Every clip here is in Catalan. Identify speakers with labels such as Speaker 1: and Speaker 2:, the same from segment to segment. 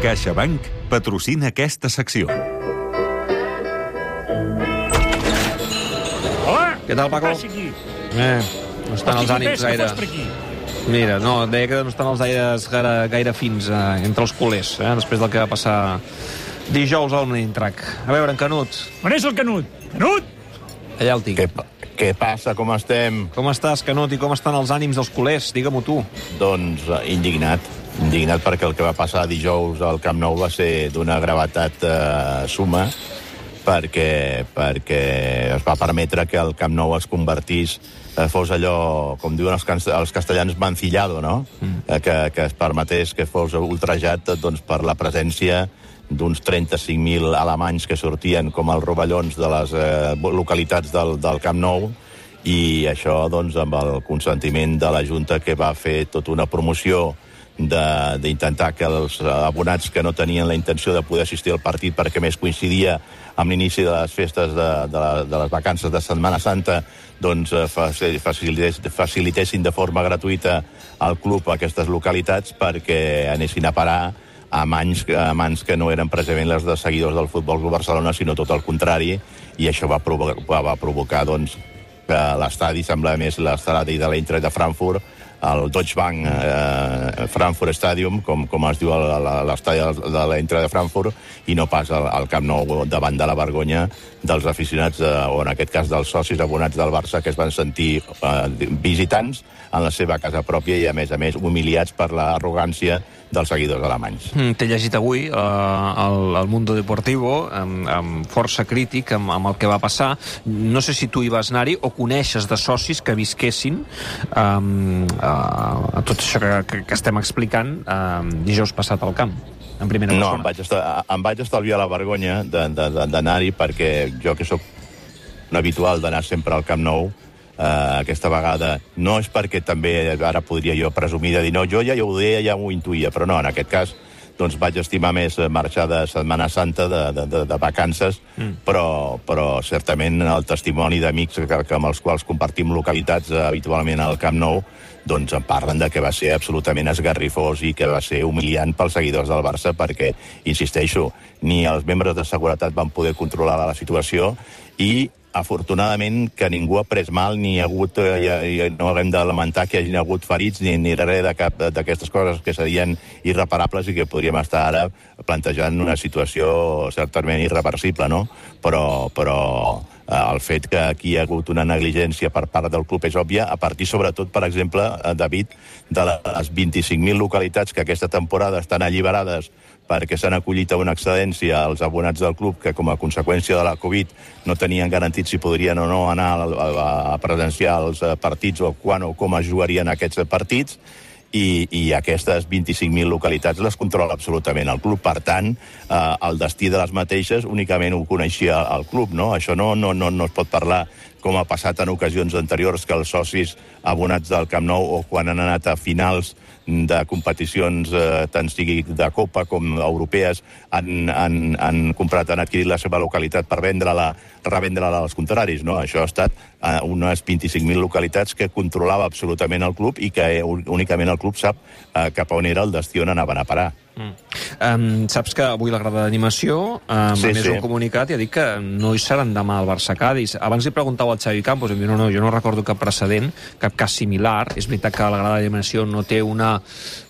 Speaker 1: CaixaBank patrocina aquesta secció.
Speaker 2: Hola!
Speaker 3: Què tal, Paco?
Speaker 2: Què aquí?
Speaker 3: Eh, no estan els ànims gaire...
Speaker 2: fos per aquí.
Speaker 3: Mira, no, deia que no estan els aires gaire, gaire fins eh, entre els culers, eh, després del que va passar dijous al Menintrac. A veure, en Canut,
Speaker 2: On és el Canut? Canut!
Speaker 3: allà el tinc.
Speaker 4: Què, què passa? Com estem?
Speaker 3: Com estàs, Canut, i com estan els ànims dels culers? Digue-m'ho tu.
Speaker 4: Doncs eh, indignat. Indignat perquè el que va passar dijous al Camp Nou va ser d'una gravetat eh, suma perquè, perquè es va permetre que el Camp Nou es convertís eh, fos allò, com diuen els, els castellans, mancillado, no? Mm. Eh, que, que es permetés que fos ultrajat doncs, per la presència d'uns 35.000 alemanys que sortien com els rovellons de les eh, localitats del, del Camp Nou i això doncs, amb el consentiment de la Junta que va fer tota una promoció d'intentar que els abonats que no tenien la intenció de poder assistir al partit perquè més coincidia amb l'inici de les festes de, de, la, de les vacances de Setmana Santa doncs eh, faci- facilités, facilitessin de forma gratuïta al club aquestes localitats perquè anessin a parar a mans, a mans que no eren precisament les de seguidors del Futbol Club Barcelona, sinó tot el contrari, i això va provocar, va provocar doncs, que l'estadi semblava més l'estadi de l'Eintracht de Frankfurt, el Deutsche Bank eh, Frankfurt Stadium, com, com es diu la- l'estadi de l'Eintracht de Frankfurt, i no pas al, al Camp Nou davant de la vergonya dels aficionats, eh, o en aquest cas dels socis abonats del Barça, que es van sentir eh, visitants en la seva casa pròpia i, a més a més, humiliats per l'arrogància dels seguidors alemanys.
Speaker 3: Mm, T'he llegit avui uh, el, el Mundo Deportivo amb, amb força crític amb, amb el que va passar. No sé si tu hi vas anar-hi o coneixes de socis que visquessin um, uh, a tot això que, que, que estem explicant um, dijous passat al camp, en primera
Speaker 4: No, em vaig, estar, em vaig estalviar la vergonya d'anar-hi perquè jo que sóc un habitual d'anar sempre al Camp Nou, eh, aquesta vegada no és perquè també ara podria jo presumir de dir no, jo ja, ja ho deia, ja ho intuïa, però no, en aquest cas doncs vaig estimar més eh, marxar de Setmana Santa, de, de, de, de vacances, mm. però, però certament el testimoni d'amics que, que amb els quals compartim localitats eh, habitualment al Camp Nou, doncs em parlen de que va ser absolutament esgarrifós i que va ser humiliant pels seguidors del Barça perquè, insisteixo, ni els membres de seguretat van poder controlar la situació i afortunadament que ningú ha pres mal ni ha hagut, eh, i, i no haguem de lamentar que hi hagi hagut ferits ni, ni res de cap d'aquestes coses que serien irreparables i que podríem estar ara plantejant una situació certament irreversible, no? Però, però eh, el fet que aquí hi ha hagut una negligència per part del club és òbvia, a partir sobretot, per exemple, eh, David, de les 25.000 localitats que aquesta temporada estan alliberades perquè s'han acollit a una excedència als abonats del club que, com a conseqüència de la Covid, no tenien garantit si podrien o no anar a presenciar els eh, partits o quan o com es jugarien aquests partits, i, i aquestes 25.000 localitats les controla absolutament el club. Per tant, eh, el destí de les mateixes únicament ho coneixia el club, no? Això no, no, no, no es pot parlar com ha passat en ocasions anteriors que els socis abonats del Camp Nou o quan han anat a finals de competicions, eh, tant sigui de Copa com europees, han, han, han comprat, han adquirit la seva localitat per vendre-la, revendre-la als contraris. No? Això ha estat eh, unes 25.000 localitats que controlava absolutament el club i que eh, únicament el club sap eh, cap a on era el destí on anaven a parar.
Speaker 3: Mm. Um, saps que avui la grada d'animació um,
Speaker 4: Sí,
Speaker 3: ha més
Speaker 4: sí.
Speaker 3: un comunicat i ha dit que no hi seran demà al Barça-Cádiz. Abans li preguntava al Xavi Campos em diu, no, no, jo no recordo cap precedent, cap cas similar. És veritat que la grada d'animació no té una,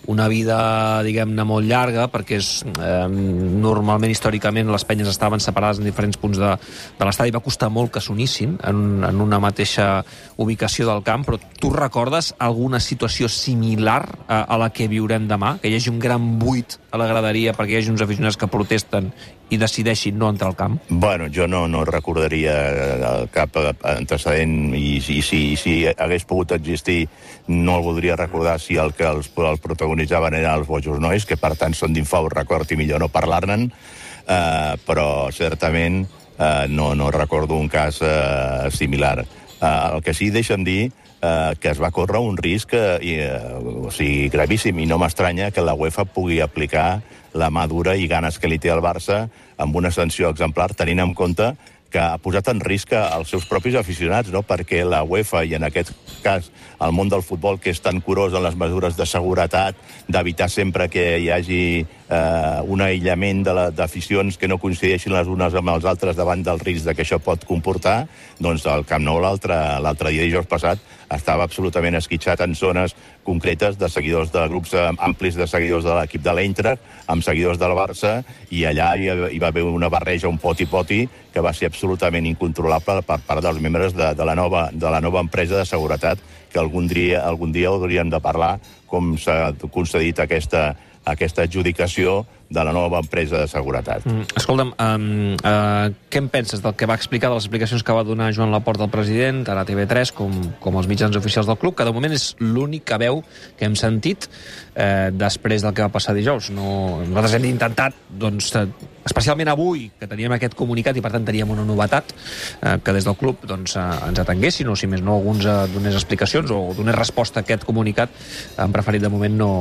Speaker 3: una vida, diguem-ne, molt llarga, perquè és, eh, normalment, històricament, les penyes estaven separades en diferents punts de, de l'estadi. Va costar molt que s'unissin en, en una mateixa ubicació del camp, però tu recordes alguna situació similar a, a la que viurem demà? Que hi hagi un gran buit a la graderia perquè hi hagi uns aficionats que protesten i decideixin no entrar al camp?
Speaker 4: Bueno, jo no, no recordaria eh, cap eh, antecedent i, i, si, si hagués pogut existir no el voldria recordar si el que els, el protagonitzaven eren els bojos nois, que per tant són d'infaut record i millor no parlar-ne'n, eh, però certament eh, no, no recordo un cas eh, similar. Eh, el que sí deixa'm dir eh, que es va córrer un risc eh, eh, o sigui, gravíssim i no m'estranya que la UEFA pugui aplicar la mà dura i ganes que li té el Barça amb una sanció exemplar, tenint en compte que ha posat en risc els seus propis aficionats, no? perquè la UEFA, i en aquest cas el món del futbol, que és tan curós en les mesures de seguretat, d'evitar sempre que hi hagi eh, un aïllament d'aficions que no coincideixin les unes amb els altres davant del risc de que això pot comportar, doncs el Camp Nou l'altre dia, dijous passat, estava absolutament esquitxat en zones concretes de seguidors de grups eh, amplis de seguidors de l'equip de l'Eintracht, amb seguidors del Barça, i allà hi, hi va haver una barreja, un poti-poti, que va ser absolutament incontrolable per part dels membres de, de, la, nova, de la nova empresa de seguretat, que algun dia, algun dia hauríem de parlar com s'ha concedit aquesta, aquesta adjudicació de la nova empresa de seguretat. Mm.
Speaker 3: Escolta'm, um, uh, què en penses del que va explicar, de les explicacions que va donar Joan Laporta al president, tant a TV3 com, com als mitjans oficials del club, que de moment és l'única veu que hem sentit eh, després del que va passar dijous. No, nosaltres hem intentat, doncs, eh, especialment avui, que teníem aquest comunicat i per tant teníem una novetat, eh, que des del club doncs, eh, ens atenguessin, o si més no, alguns eh, donés explicacions o donés resposta a aquest comunicat, han preferit de moment no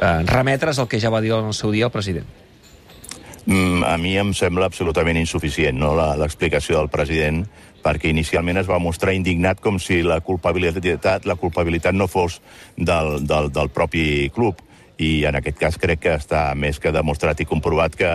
Speaker 3: eh, remetre's al que ja va dir en el seu dia el president.
Speaker 4: Mm, a mi em sembla absolutament insuficient no, l'explicació del president perquè inicialment es va mostrar indignat com si la culpabilitat, la culpabilitat no fos del, del, del propi club. I en aquest cas crec que està més que demostrat i comprovat que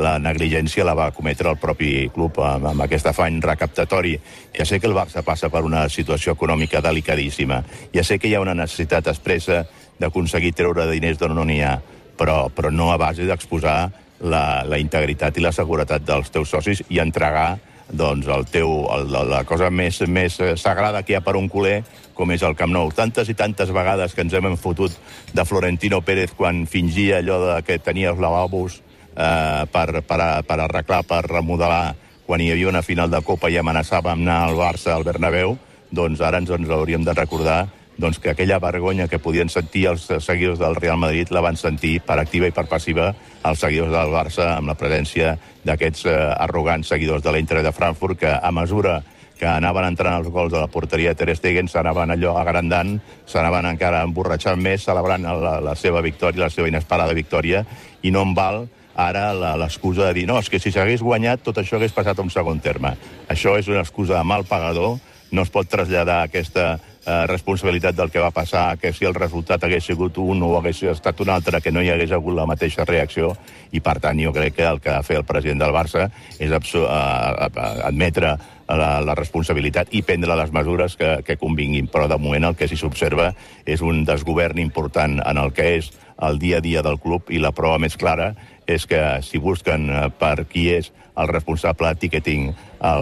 Speaker 4: la negligència la va cometre el propi club amb, amb aquest afany recaptatori. Ja sé que el Barça passa per una situació econòmica delicadíssima. Ja sé que hi ha una necessitat expressa d'aconseguir treure diners d'on no n'hi ha, però, però no a base d'exposar la, la integritat i la seguretat dels teus socis i entregar doncs, el teu, el, la, cosa més, més sagrada que hi ha per un culer, com és el Camp Nou. Tantes i tantes vegades que ens hem fotut de Florentino Pérez quan fingia allò de que tenia els lavabos eh, per, per, per arreglar, per remodelar, quan hi havia una final de Copa i amenaçava amb anar al Barça, al Bernabéu, doncs ara ens, ens hauríem de recordar doncs que aquella vergonya que podien sentir els seguidors del Real Madrid la van sentir per activa i per passiva els seguidors del Barça amb la presència d'aquests eh, arrogants seguidors de l'Inter de Frankfurt que a mesura que anaven entrant els gols de la porteria de Ter Stegen s'anaven allò agrandant, s'anaven encara emborratxant més, celebrant la, la seva victòria, la seva inesperada victòria, i no en val ara l'excusa de dir no, és que si s'hagués guanyat tot això hagués passat a un segon terme. Això és una excusa de mal pagador, no es pot traslladar aquesta eh, responsabilitat del que va passar, que si el resultat hagués sigut un o hagués estat un altre, que no hi hagués hagut la mateixa reacció, i per tant jo crec que el que ha de fer el president del Barça és abso- eh, eh, admetre la, la responsabilitat i prendre les mesures que, que convinguin. Però de moment el que s'hi s'observa és un desgovern important en el que és el dia a dia del club i la prova més clara és que si busquen eh, per qui és el responsable de ticketing a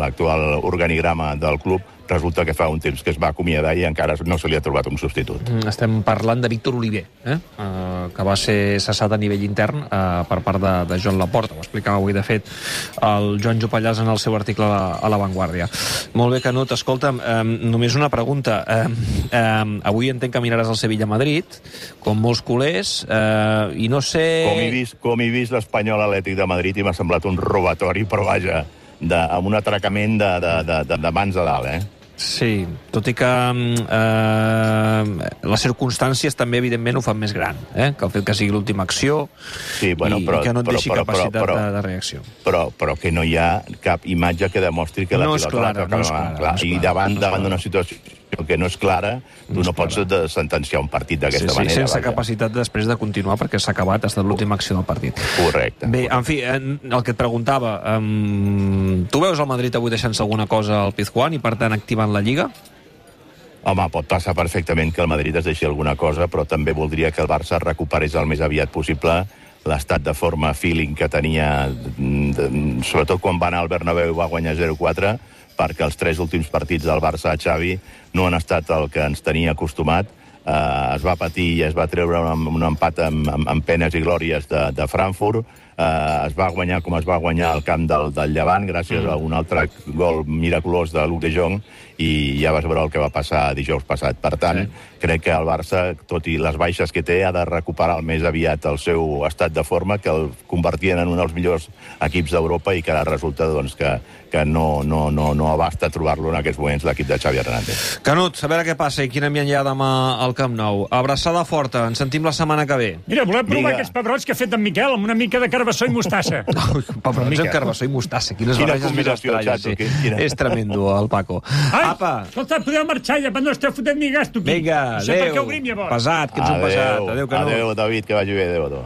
Speaker 4: l'actual organigrama del club, resulta que fa un temps que es va acomiadar i encara no se li ha trobat un substitut.
Speaker 3: Mm, Estem parlant de Víctor Oliver, eh? Uh, que va ser cessat a nivell intern uh, per part de, de Joan Laporta. Ho explicava avui, de fet, el Joan Jopallàs en el seu article a, la- Vanguardia. Molt bé, Canut, escolta'm, um, només una pregunta. Um, um, avui entenc que miraràs el Sevilla-Madrid, com molts culers, uh, i no sé...
Speaker 4: Com he vist, com he vist l'Espanyol Atlètic de Madrid i m'ha semblat un robatori, però vaja, de, amb un atracament de, de, de, de, de mans a dalt, eh?
Speaker 3: Sí, tot i que mm, eh, les circumstàncies també, evidentment, ho fan més gran, eh? que el fet que sigui l'última acció
Speaker 4: Sí, bueno,
Speaker 3: i,
Speaker 4: però-
Speaker 3: i que no et
Speaker 4: però-
Speaker 3: deixi
Speaker 4: però-
Speaker 3: capacitat
Speaker 4: però-
Speaker 3: de, de reacció.
Speaker 4: però, però que no hi ha cap imatge que demostri que la
Speaker 3: No és
Speaker 4: pilota
Speaker 3: clara,
Speaker 4: la toca
Speaker 3: no és clara,
Speaker 4: Clar,
Speaker 3: no és
Speaker 4: I
Speaker 3: clara,
Speaker 4: davant,
Speaker 3: no és
Speaker 4: davant
Speaker 3: clara.
Speaker 4: d'una situació que no és clara, tu
Speaker 3: No
Speaker 4: no, pots
Speaker 3: clara.
Speaker 4: sentenciar un partit
Speaker 3: Sí,
Speaker 4: d'aquesta
Speaker 3: sí,
Speaker 4: manera.
Speaker 3: sense
Speaker 4: vaja.
Speaker 3: capacitat després de continuar perquè s'ha acabat, ha estat l'última acció del partit.
Speaker 4: Correcte.
Speaker 3: Bé, en fi, el que et preguntava, um, tu veus el Madrid avui deixant-se alguna cosa al Pizjuán i, per tant, activant la Lliga?
Speaker 4: Home, pot passar perfectament que el Madrid es deixi alguna cosa, però també voldria que el Barça recuperés el més aviat possible l'estat de forma feeling que tenia, mm, de- sobretot quan va anar al Bernabéu i va guanyar 0-4, perquè els tres últims partits del Barça a Xavi no han estat el que ens tenia acostumat. Uh, es va patir i es va treure un, un empat amb, amb, amb penes i glòries de, de Frankfurt. Uh, es va guanyar com es va guanyar al camp del, del Llevant gràcies a un altre gol miraculós de Luc de Jong i ja vas veure el que va passar dijous passat. Per tant, sí. crec que el Barça, tot i les baixes que té, ha de recuperar el més aviat el seu estat de forma, que el convertien en un dels millors equips d'Europa i que ara resulta doncs, que, que no, no, no, no abasta trobar-lo en aquests moments l'equip de Xavi Hernández.
Speaker 3: Canut, a veure què passa i quin ambient hi ha demà al Camp Nou. Abraçada forta, ens sentim la setmana que ve.
Speaker 2: Mira, volem provar
Speaker 4: Vinga.
Speaker 2: aquests pebrots que ha fet en Miquel amb una mica de carbassó i mostassa.
Speaker 3: Ui, Pebrons amb carbassó i mostassa. Quines
Speaker 4: Quina
Speaker 3: barreges més estranyes. Sí.
Speaker 4: quina-
Speaker 3: És tremendo, el Paco.
Speaker 2: Ai,
Speaker 3: Apa,
Speaker 2: escolta, podeu marxar ja, però no esteu fotent ni gasto aquí.
Speaker 3: vinga,
Speaker 2: No sé per què
Speaker 3: adéu.
Speaker 2: obrim, llavors.
Speaker 3: Pesat, que ets un pesat. Adéu, Canut.
Speaker 4: adéu, David, que vagi bé, adéu a tu.